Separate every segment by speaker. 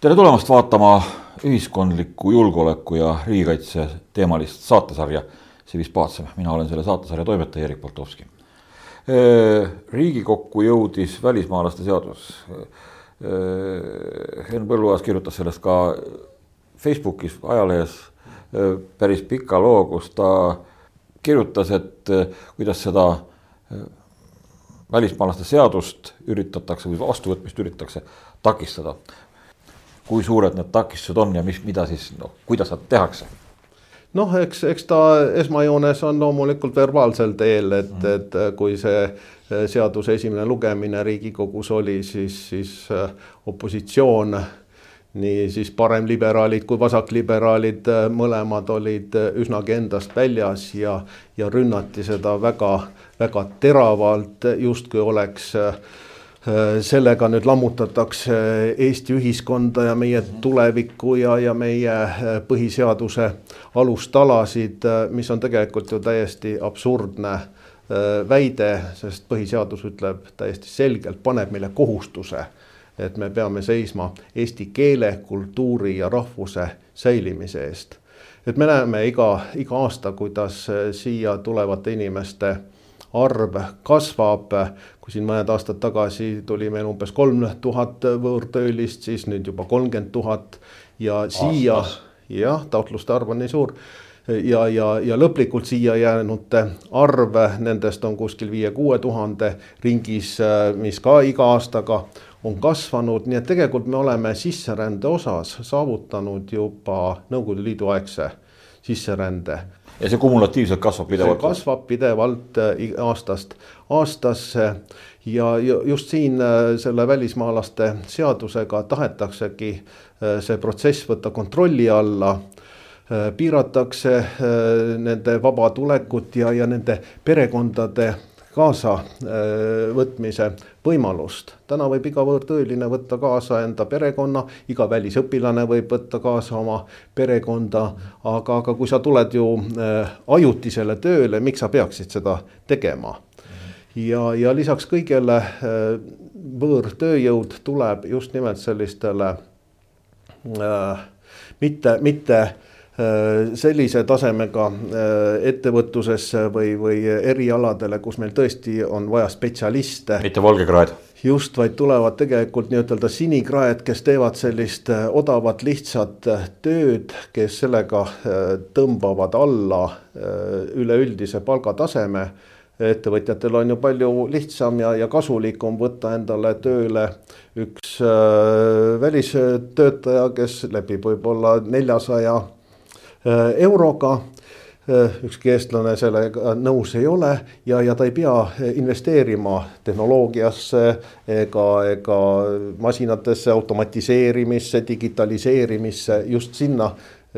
Speaker 1: tere tulemast vaatama ühiskondliku julgeoleku ja riigikaitse teemalist saatesarja Civis Pacem, mina olen selle saatesarja toimetaja Erik Poltovski. riigikokku jõudis välismaalaste seadus. Henn Põlluaas kirjutas sellest ka Facebookis, ajalehes päris pika loo, kus ta kirjutas, et kuidas seda välismaalaste seadust üritatakse või vastuvõtmist üritatakse takistada kui suured need takistused on ja mis, mida siis noh, kuidas nad tehakse?
Speaker 2: noh, eks, eks ta esmajoones on loomulikult verbaalsel teel, et mm, -hmm. et kui see seaduse esimene lugemine Riigikogus oli, siis, siis äh, opositsioon nii siis paremliberaalid kui vasakliberaalid äh, mõlemad olid äh, üsnagi endast väljas ja, ja rünnati seda väga, väga teravalt, justkui oleks äh, Äh, sellega nüüd lammutatakse Eesti ühiskonda ja meie tulevikku ja, ja meie äh, põhiseaduse alustalasid, äh, mis on tegelikult ju täiesti absurdne väide, sest põhiseadus ütleb täiesti selgelt, paneb meile kohustuse, et me peame seisma eesti keele, kultuuri ja rahvuse säilimise eest. et me näeme iga, iga aasta, kuidas siia tulevate inimeste arv kasvab. kui siin mõned aastad tagasi tuli meil umbes kolm tuhat võõrtöölist, siis nüüd juba kolmkümmend tuhat. Ja siia, jah, taotluste arv on nii suur. Ja, ja, ja lõplikult siia jäänute arv, nendest on kuskil viie-kuue tuhande ringis, mis ka iga aastaga on kasvanud, nii et tegelikult me oleme sisserände osas saavutanud juba Nõukogude Liidu aegse sisserände
Speaker 1: ja see kumulatiivselt kasvab pidevalt?
Speaker 2: kasvab pidevalt äh, aastast aastasse. Ja just siin äh, selle välismaalaste seadusega tahetaksegi äh, see protsess võtta kontrolli alla. Piiratakse nende vaba tulekut ja, ja nende perekondade kaasavõtmise võimalust. täna võib iga võõrtööline võtta kaasa enda perekonna, iga välisõpilane võib võtta kaasa oma perekonda, aga, aga kui sa tuled ju äh, ajutisele tööle, miks sa peaksid seda tegema? ja, ja lisaks kõigele äh, võõrtööjõud tuleb just nimelt sellistele äh, mitte, mitte Äh, sellise tasemega äh, ettevõtlusesse või, või erialadele, kus meil tõesti on vaja spetsialiste.
Speaker 1: mitte valgekraed.
Speaker 2: just, vaid tulevad tegelikult nii-ütelda sinikraed, kes teevad sellist äh, odavat lihtsat tööd, kes sellega tõmbavad alla üleüldise palgataseme ettevõtjatel on ju palju lihtsam ja, ja kasulikum võtta endale tööle üks äh, välistöötaja, kes lepib võib-olla neljasaja Äh, euroga äh, ükski eestlane sellega nõus ei ole ja, ja ta ei pea investeerima tehnoloogiasse ega, ega masinatesse, automatiseerimisse, digitaliseerimisse, just sinna,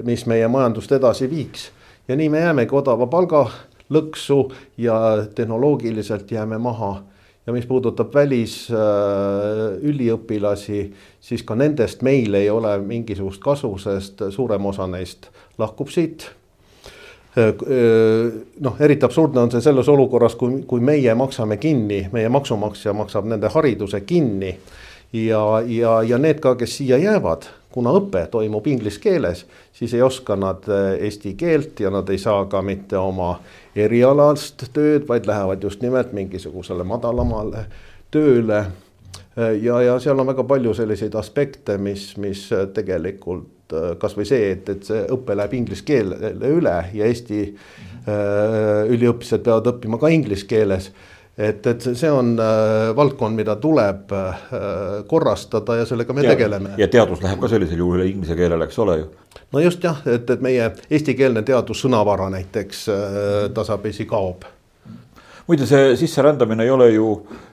Speaker 2: mis meie majandust edasi viiks. ja nii me jäämegi odava palga lõksu ja tehnoloogiliselt jääme maha ja mis puudutab välisüliõpilasi, äh, siis ka nendest meil ei ole mingisugust kasu, sest suurem osa neist lahkub siit äh, äh, noh, eriti absurdne on see selles olukorras, kui, kui meie maksame kinni, meie maksumaksja maksab nende hariduse kinni. ja, ja, ja need ka, kes siia jäävad, kuna õpe toimub inglise keeles, siis ei oska nad eesti keelt ja nad ei saa ka mitte oma erialast tööd, vaid lähevad just nimelt mingisugusele madalamale tööle. ja, ja seal on väga palju selliseid aspekte, mis, mis tegelikult kasvõi see, et, et see õpe läheb inglise keelele üle ja Eesti äh, üliõpilased peavad õppima ka inglise keeles et, et see on äh, valdkond, mida tuleb äh, korrastada ja sellega me Tead, tegeleme.
Speaker 1: ja teadus läheb ka sellisel juhul inglise keelele, eks ole ju
Speaker 2: no just jah, et, et meie eestikeelne teadussõnavara näiteks äh, tasapisi kaob.
Speaker 1: muide, see sisserändamine ei ole ju,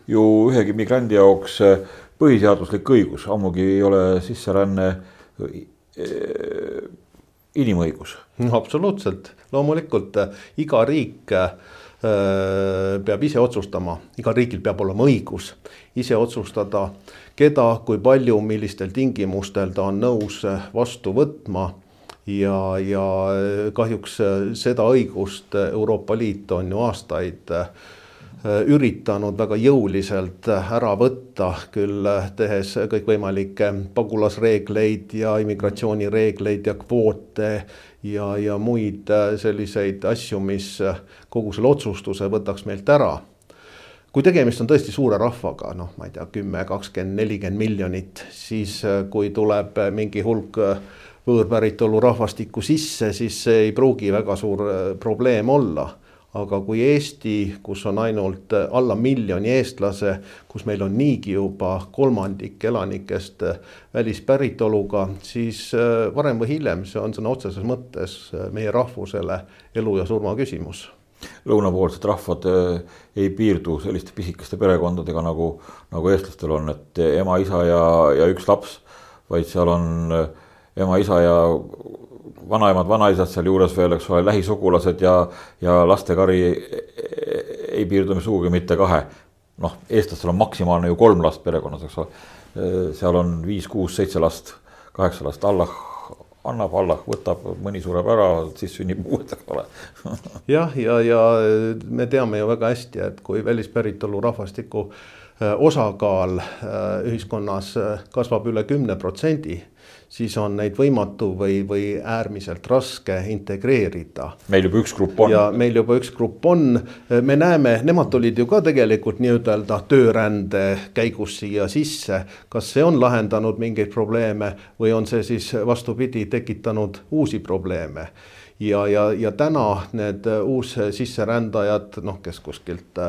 Speaker 1: ju ühegi migrandi jaoks äh, põhiseaduslik õigus, ammugi ei ole sisseränne äh, inimõigus.
Speaker 2: absoluutselt, loomulikult iga riik peab ise otsustama, igal riigil peab olema õigus ise otsustada, keda, kui palju, millistel tingimustel ta on nõus vastu võtma. Ja, ja kahjuks seda õigust Euroopa Liit on ju aastaid üritanud väga jõuliselt ära võtta, küll tehes kõikvõimalikke pagulasreegleid ja immigratsioonireegleid ja kvoote ja, ja muid selliseid asju, mis kogu selle otsustuse võtaks meilt ära. Kui tegemist on tõesti suure rahvaga, noh, ma ei tea, kümme, kakskümmend, nelikümmend miljonit, siis kui tuleb mingi hulk võõrpäritolu rahvastikku sisse, siis see ei pruugi väga suur probleem olla aga kui Eesti, kus on ainult alla miljoni eestlase, kus meil on niigi juba kolmandik elanikest välispäritoluga, siis äh, varem või hiljem see on sõna otseses mõttes äh, meie rahvusele elu ja surma küsimus.
Speaker 1: Lõunapoolsed rahvad äh, ei piirdu selliste pisikeste perekondadega nagu, nagu eestlastel on, et ema, isa ja, ja üks laps, vaid seal on ema, isa ja vanaemad, vanaisad sealjuures veel, eks ole, lähisugulased ja, ja lastekari ei piirdu sugugi mitte kahe. noh, eestlastel on maksimaalne ju kolm last perekonnas, eks ole. seal on viis, kuus, seitse last, kaheksa last, Allah annab, Allah võtab, mõni sureb ära, siis sünnib uued, eks ole
Speaker 2: jah, ja, ja me teame ju väga hästi, et kui välispäritolu rahvastiku äh, osakaal äh, ühiskonnas äh, kasvab üle kümne protsendi siis on neid võimatu või, või äärmiselt raske integreerida.
Speaker 1: meil juba üks grupp on.
Speaker 2: ja meil juba üks grupp on, me näeme, nemad tulid ju ka tegelikult nii-ütelda töörände käigus siia sisse. kas see on lahendanud mingeid probleeme või on see siis vastupidi tekitanud uusi probleeme? Ja, ja, ja täna need uussisserändajad, noh, kes kuskilt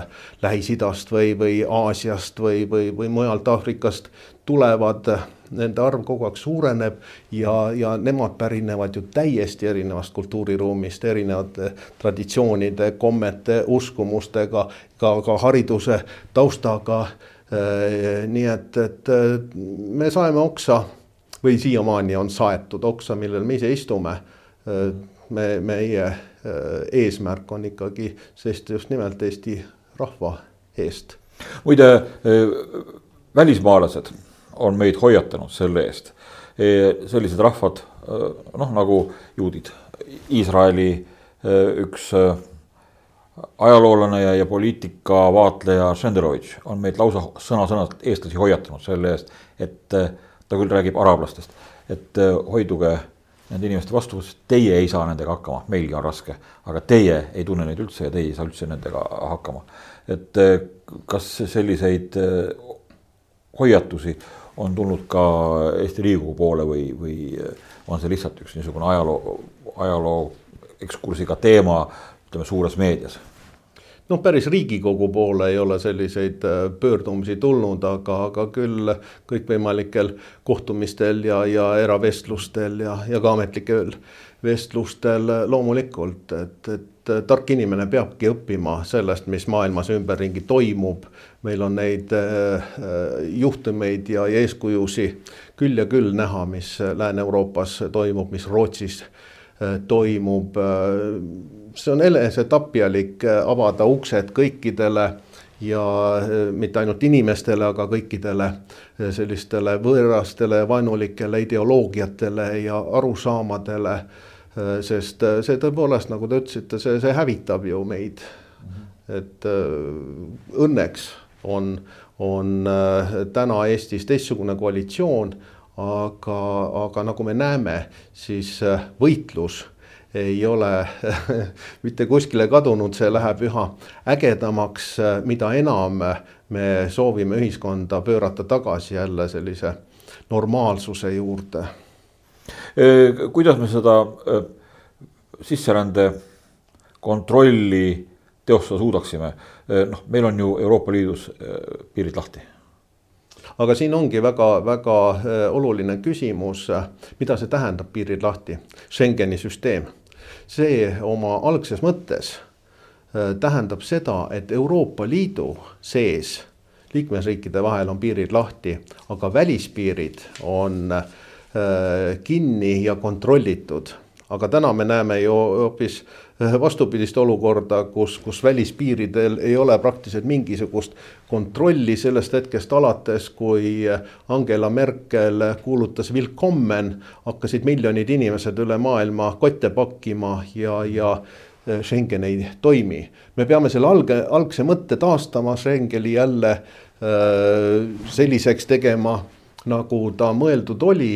Speaker 2: Lähis-Idast või, või Aasiast või, või, või mujalt Aafrikast tulevad nende arv kogu aeg suureneb ja, ja nemad pärinevad ju täiesti erinevast kultuuriruumist, erinevate traditsioonide, kommete, uskumustega, ka, ka hariduse taustaga. Äh, nii et, et äh, me saeme oksa või siiamaani on saetud oksa, millel me ise istume. Äh, me, meie eesmärk on ikkagi seista just nimelt Eesti rahva eest.
Speaker 1: muide, välismaalased on meid hoiatanud selle eest. E, sellised rahvad, e, noh nagu juudid, Iisraeli üks ajaloolane ja, ja poliitikavaatleja Šenderovitš on meid lausa sõna-sõnalt eestlasi hoiatanud selle eest, et ta küll räägib araablastest, et hoiduge nende inimeste vastu, sest teie ei saa nendega hakkama, meilgi on raske, aga teie ei tunne neid üldse ja teie ei saa üldse nendega hakkama. et kas selliseid hoiatusi on tulnud ka Eesti Riigikogu poole või, või on see lihtsalt üks niisugune ajaloo, ajaloo ekskursiga teema, ütleme suures meedias?
Speaker 2: Noh, päris Riigikogu poole ei ole selliseid äh, pöördumisi tulnud, aga, aga küll kõikvõimalikel kohtumistel ja, ja eravestlustel ja, ja ka ametlikel vestlustel loomulikult, et, et tark inimene peabki õppima sellest, mis maailmas ümberringi toimub. meil on neid äh, juhtumeid ja, ja eeskujusid küll ja küll näha, mis Lääne-Euroopas toimub, mis Rootsis äh, toimub. See on enesetapjalik avada uksed kõikidele ja mitte ainult inimestele, aga kõikidele sellistele võõrastele vaenulikele ideoloogiatele ja arusaamadele sest see tõepoolest, nagu te ütlesite, see, see hävitab ju meid. Et õnneks on, on täna Eestis teistsugune koalitsioon, aga, aga nagu me näeme, siis võitlus ei ole mitte kuskile kadunud, see läheb üha ägedamaks, mida enam me soovime ühiskonda pöörata tagasi jälle sellise normaalsuse juurde
Speaker 1: kuidas me seda sisserände kontrolli teostada suudaksime? noh, meil on ju Euroopa Liidus piirid lahti
Speaker 2: aga siin ongi väga-väga oluline küsimus, mida see tähendab, piirid lahti, Schengeni süsteem. See oma algses mõttes tähendab seda, et Euroopa Liidu sees liikmesriikide vahel on piirid lahti, aga välispiirid on äh, Äh, kinni ja kontrollitud. Aga täna me näeme ju hoopis äh, vastupidist olukorda, kus, kus välispiiridel ei ole praktiliselt mingisugust kontrolli sellest hetkest alates, kui Angela Merkel kuulutas willkommen, hakkasid miljonid inimesed üle maailma kotte pakkima ja, ja Schengen ei toimi. me peame selle alge, algse mõtte taastama, Schengeni jälle selliseks tegema, nagu ta mõeldud oli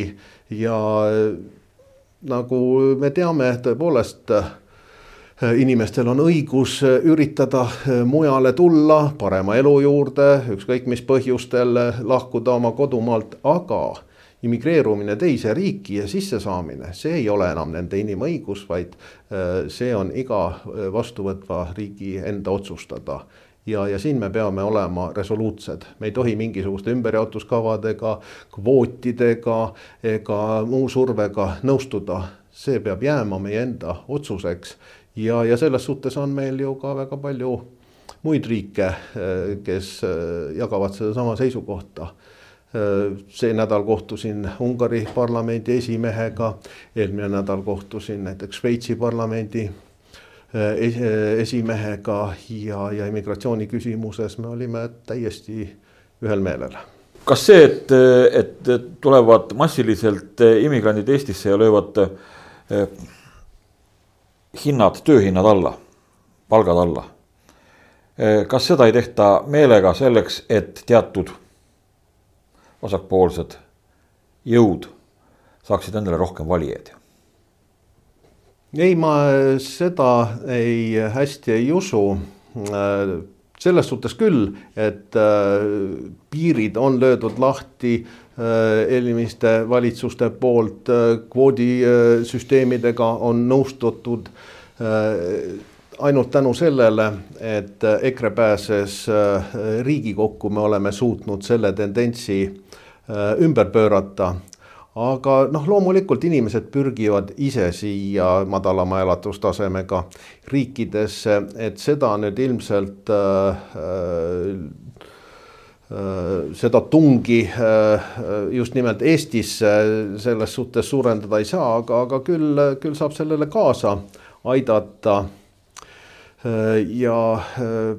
Speaker 2: ja nagu me teame, tõepoolest inimestel on õigus üritada mujale tulla parema elu juurde, ükskõik mis põhjustel lahkuda oma kodumaalt, aga immigreerumine teise riiki ja sissesaamine, see ei ole enam nende inimõigus, vaid see on iga vastuvõtva riigi enda otsustada ja, ja siin me peame olema resoluutsed, me ei tohi mingisuguste ümberjaotuskavadega, kvootidega ega muu survega nõustuda. see peab jääma meie enda otsuseks. Ja, ja selles suhtes on meil ju ka väga palju muid riike, kes jagavad sedasama seisukohta. See nädal kohtusin Ungari parlamendi esimehega, eelmine nädal kohtusin näiteks Šveitsi parlamendi esimehega ja, ja immigratsiooni küsimuses me olime täiesti ühel meelel.
Speaker 1: kas see, et, et tulevad massiliselt immigrandid Eestisse ja löövad eh, hinnad, tööhinnad alla, palgad alla. Eh, kas seda ei tehta meelega selleks, et teatud vasakpoolsed jõud saaksid endale rohkem valijaid?
Speaker 2: Ei, ma seda ei, hästi ei usu. selles suhtes küll, et äh, piirid on löödud lahti äh, eelmiste valitsuste poolt, äh, kvoodisüsteemidega on nõustutud ainult tänu sellele, et EKRE pääses Riigikokku, me oleme suutnud selle tendentsi ümber pöörata aga noh, loomulikult inimesed pürgivad ise siia madalama elatustasemega riikidesse, et seda nüüd ilmselt äh, äh, seda tungi äh, just nimelt Eestisse selles suhtes suurendada ei saa, aga, aga küll, küll saab sellele kaasa aidata. Äh, ja äh,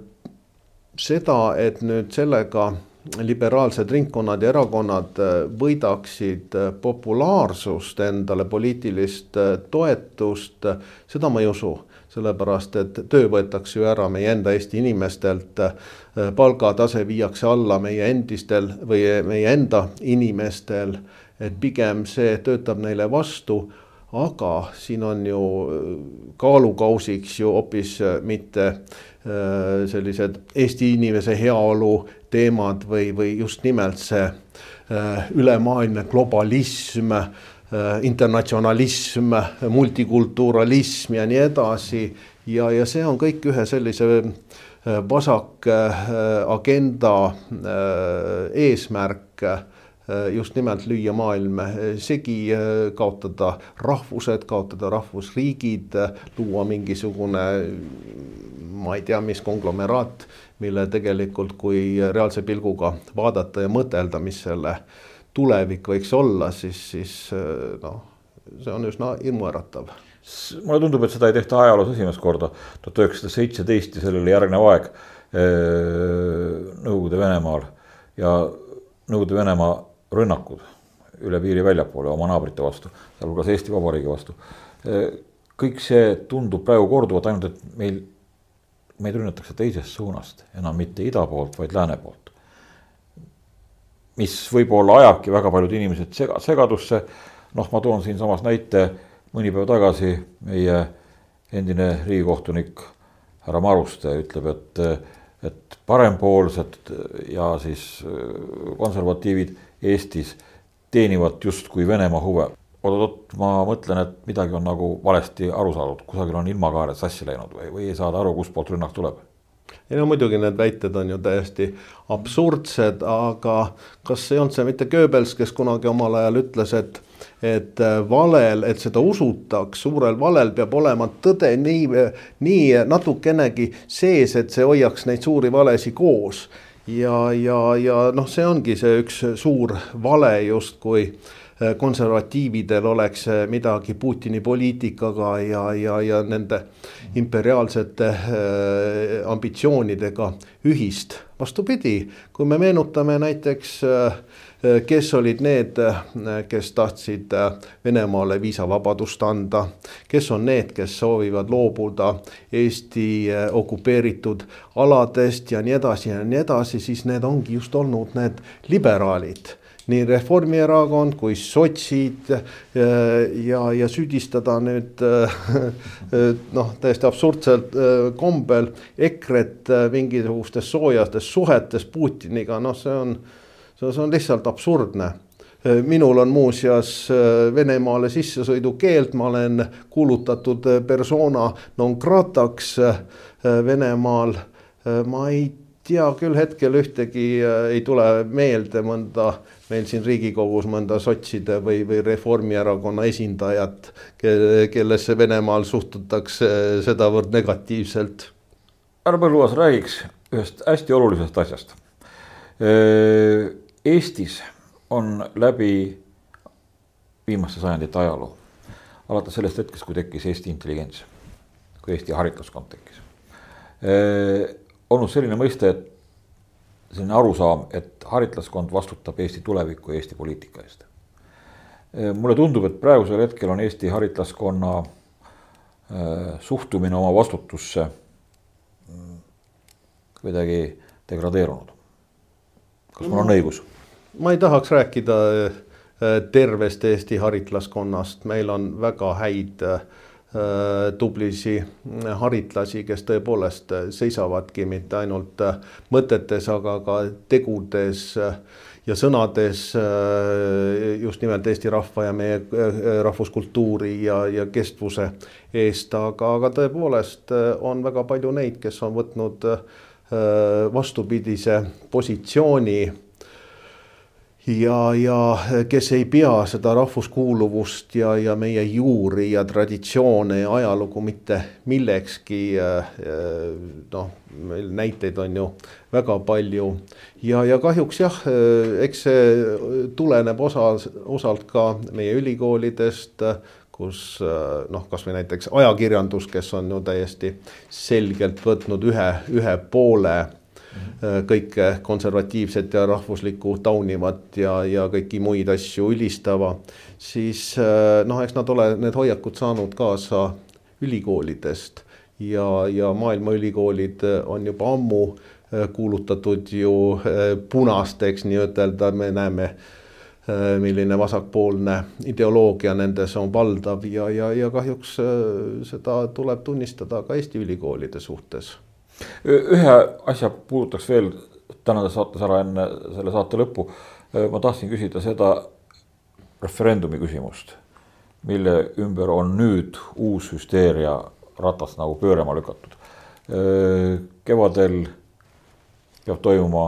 Speaker 2: seda, et nüüd sellega liberaalsed ringkonnad ja erakonnad äh, võidaksid äh, populaarsust endale, poliitilist äh, toetust, seda ma ei usu. sellepärast, et töö võetakse ju ära meie enda Eesti inimestelt, palgatase viiakse alla meie endistel või meie enda inimestel, et pigem see töötab neile vastu aga siin on ju kaalukausiks ju hoopis mitte sellised Eesti inimese heaolu teemad või, või just nimelt see äh, ülemaailmne globalism, äh, internatsionalism, multikulturalism ja nii edasi. ja, ja see on kõik ühe sellise äh, vasak agenda eesmärk just nimelt lüüa maailm segi, kaotada rahvused, kaotada rahvusriigid, luua mingisugune ma ei tea, mis konglomeraat mille tegelikult, kui reaalse pilguga vaadata ja mõtelda, mis selle tulevik võiks olla, siis, siis noh, see on üsna hirmuäratav.
Speaker 1: Mulle tundub, et seda ei tehta ajaloos esimest korda, tuhat üheksasada seitseteist ja sellele järgnev aeg Nõukogude Venemaal. ja Nõukogude Venemaa rünnakud üle piiri väljapoole oma naabrite vastu, sealhulgas Eesti Vabariigi vastu. kõik see tundub praegu korduvat, ainult et meil meid rünnatakse teisest suunast, enam mitte ida poolt, vaid lääne poolt. mis võib-olla ajabki väga paljud inimesed sega, segadusse. noh, ma toon siinsamas näite, mõni päev tagasi meie endine riigikohtunik härra Maruste ütleb, et, et parempoolsed ja siis konservatiivid Eestis teenivad justkui Venemaa huve. Oot-oot, ma mõtlen, et midagi on nagu valesti aru saadud, kusagil on ilmakaared sassi läinud või, või ei saada aru, kustpoolt rünnak tuleb.
Speaker 2: Ei no muidugi need väited on ju täiesti absurdsed, aga kas ei olnud see mitte Goebbels, kes kunagi omal ajal ütles, et et valel, et seda usutaks, suurel valel peab olema tõde nii, nii natukenegi sees, et see hoiaks neid suuri valesid koos. Ja, ja, ja noh, see ongi see üks suur vale justkui konservatiividel oleks äh, midagi Putini poliitikaga ja, ja, ja nende imperiaalsete äh, ambitsioonidega ühist. vastupidi, kui me meenutame näiteks kes olid need, kes tahtsid Venemaale viisavabadust anda, kes on need, kes soovivad loobuda Eesti okupeeritud aladest ja nii edasi ja nii edasi, siis need ongi just olnud need liberaalid nii Reformierakond kui sotsid ja, ja süüdistada nüüd noh, täiesti absurdsel kombel EKRE-t mingisugustes soojastes suhetes Putiniga, noh, see on, see on lihtsalt absurdne minul on muuseas Venemaale sissesõidu keeld, ma olen kuulutatud persona non grata'ks Venemaal. ma ei tea küll hetkel ühtegi, ei tule meelde mõnda meil siin Riigikogus mõnda sotside või, või Reformierakonna esindajat, kellesse Venemaal suhtutakse sedavõrd negatiivselt.
Speaker 1: härra Põlluaas, räägiks ühest hästi olulisest asjast. Eestis on läbi viimaste sajandite ajaloo, alates sellest hetkest, kui tekkis Eesti intelligents, kui Eesti haritlaskond tekkis, olnud selline mõiste, et selline arusaam, et haritlaskond vastutab Eesti tuleviku ja Eesti poliitika eest. mulle tundub, et praegusel hetkel on Eesti haritlaskonna äh, suhtumine oma vastutusse mm, kuidagi degradeerunud. kas mul on õigus?
Speaker 2: ma ei tahaks rääkida äh, tervest Eesti haritlaskonnast, meil on väga häid Äh, tublisi haritlasi, kes tõepoolest seisavadki mitte ainult äh, mõtetes, aga ka tegudes äh, ja sõnades just nimelt Eesti rahva ja meie rahvuskultuuri ja, ja kestvuse eest, aga, aga tõepoolest on väga palju neid, kes on võtnud vastupidise positsiooni ja, ja kes ei pea seda rahvuskuuluvust ja, ja meie juuri ja traditsioone ja ajalugu mitte millekski. noh, meil näiteid on ju väga palju ja, ja kahjuks jah, eks see tuleneb osa, osalt ka meie ülikoolidest kus noh, kasvõi näiteks ajakirjandus, kes on ju täiesti selgelt võtnud ühe, ühe poole Äh, kõike konservatiivset ja rahvuslikku taunivat ja, ja kõiki muid asju ülistava, siis äh, noh, eks nad ole need hoiakud saanud kaasa ülikoolidest. Ja, ja maailma ülikoolid on juba ammu äh, kuulutatud ju punasteks nii-ütelda, me näeme milline vasakpoolne ideoloogia nendes on valdav ja, ja, ja kahjuks seda tuleb tunnistada ka Eesti ülikoolide suhtes
Speaker 1: ühe asja puudutaks veel tänases saates ära enne selle saate lõppu. ma tahtsin küsida seda referendumi küsimust, mille ümber on nüüd uus hüsteeria ratast nagu pöörama lükatud. kevadel peab toimuma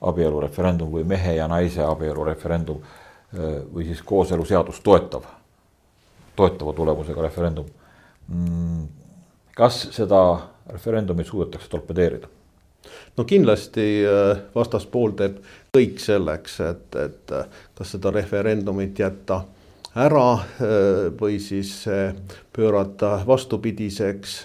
Speaker 1: abielureferendum või mehe ja naise abielureferendum või siis kooseluseadust toetav, toetava tulemusega referendum. Mm, kas seda referendumit suudetakse torpedeerida?
Speaker 2: no kindlasti äh, vastaspool teeb kõik selleks, et, et äh, kas seda referendumit jätta ära äh, või siis pöörata vastupidiseks.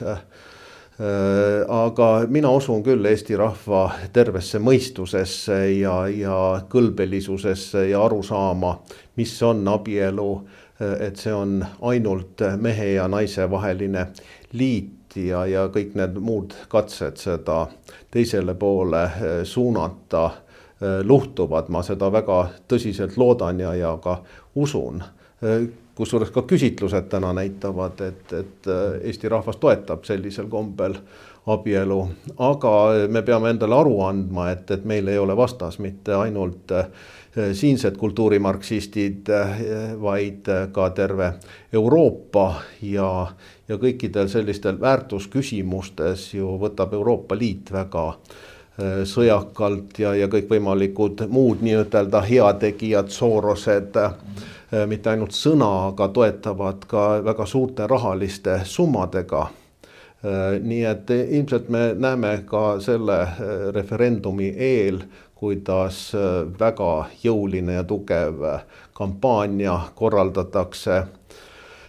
Speaker 2: aga mina usun küll Eesti rahva tervesse mõistusesse ja, ja kõlbelisusesse ja arusaama, mis on abielu. et see on ainult mehe ja naise vaheline liit lahti ja, ja kõik need muud katsed seda teisele poole eh, suunata eh, luhtuvad, ma seda väga tõsiselt loodan ja, ja ka usun. Eh, kusjuures ka küsitlused täna näitavad, et, et Eesti rahvas toetab sellisel kombel abielu, aga me peame endale aru andma, et, et meil ei ole vastas mitte ainult siinsed kultuurimarksistid, vaid ka terve Euroopa ja, ja kõikidel sellistel väärtusküsimustes ju võtab Euroopa Liit väga äh, sõjakalt ja, ja kõikvõimalikud muud nii-ütelda heategijad, Sorosed, äh, mitte ainult sõna, aga toetavad ka väga suurte rahaliste summadega. Äh, nii et ilmselt me näeme ka selle referendumi eel, kuidas väga jõuline ja tugev kampaania korraldatakse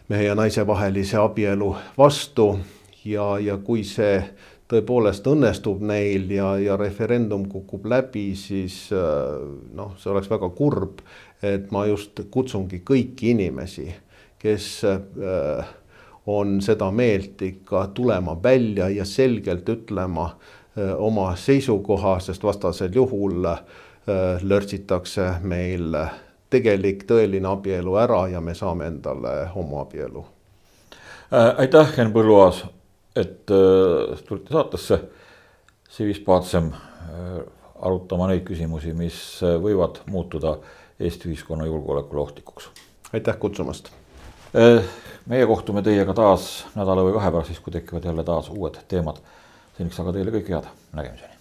Speaker 2: mehe ja naise vahelise abielu vastu ja, ja kui see tõepoolest õnnestub neil ja, ja referendum kukub läbi, siis noh, see oleks väga kurb. et ma just kutsungi kõiki inimesi, kes on seda meelt ikka tulema välja ja selgelt ütlema oma seisukoha, sest vastasel juhul lörtsitakse meil tegelik tõeline abielu ära ja me saame endale homoabielu
Speaker 1: äh,. aitäh, Henn Põlluaas, et äh, tulite saatesse. Civis Pacem äh, arutama neid küsimusi, mis äh, võivad muutuda Eesti ühiskonna julgeolekule ohtlikuks.
Speaker 2: aitäh kutsumast
Speaker 1: äh,. meie kohtume teiega taas nädala või kahe pärast, siis kui tekivad jälle taas uued teemad. seniks aga teile kõike head, nägemiseni.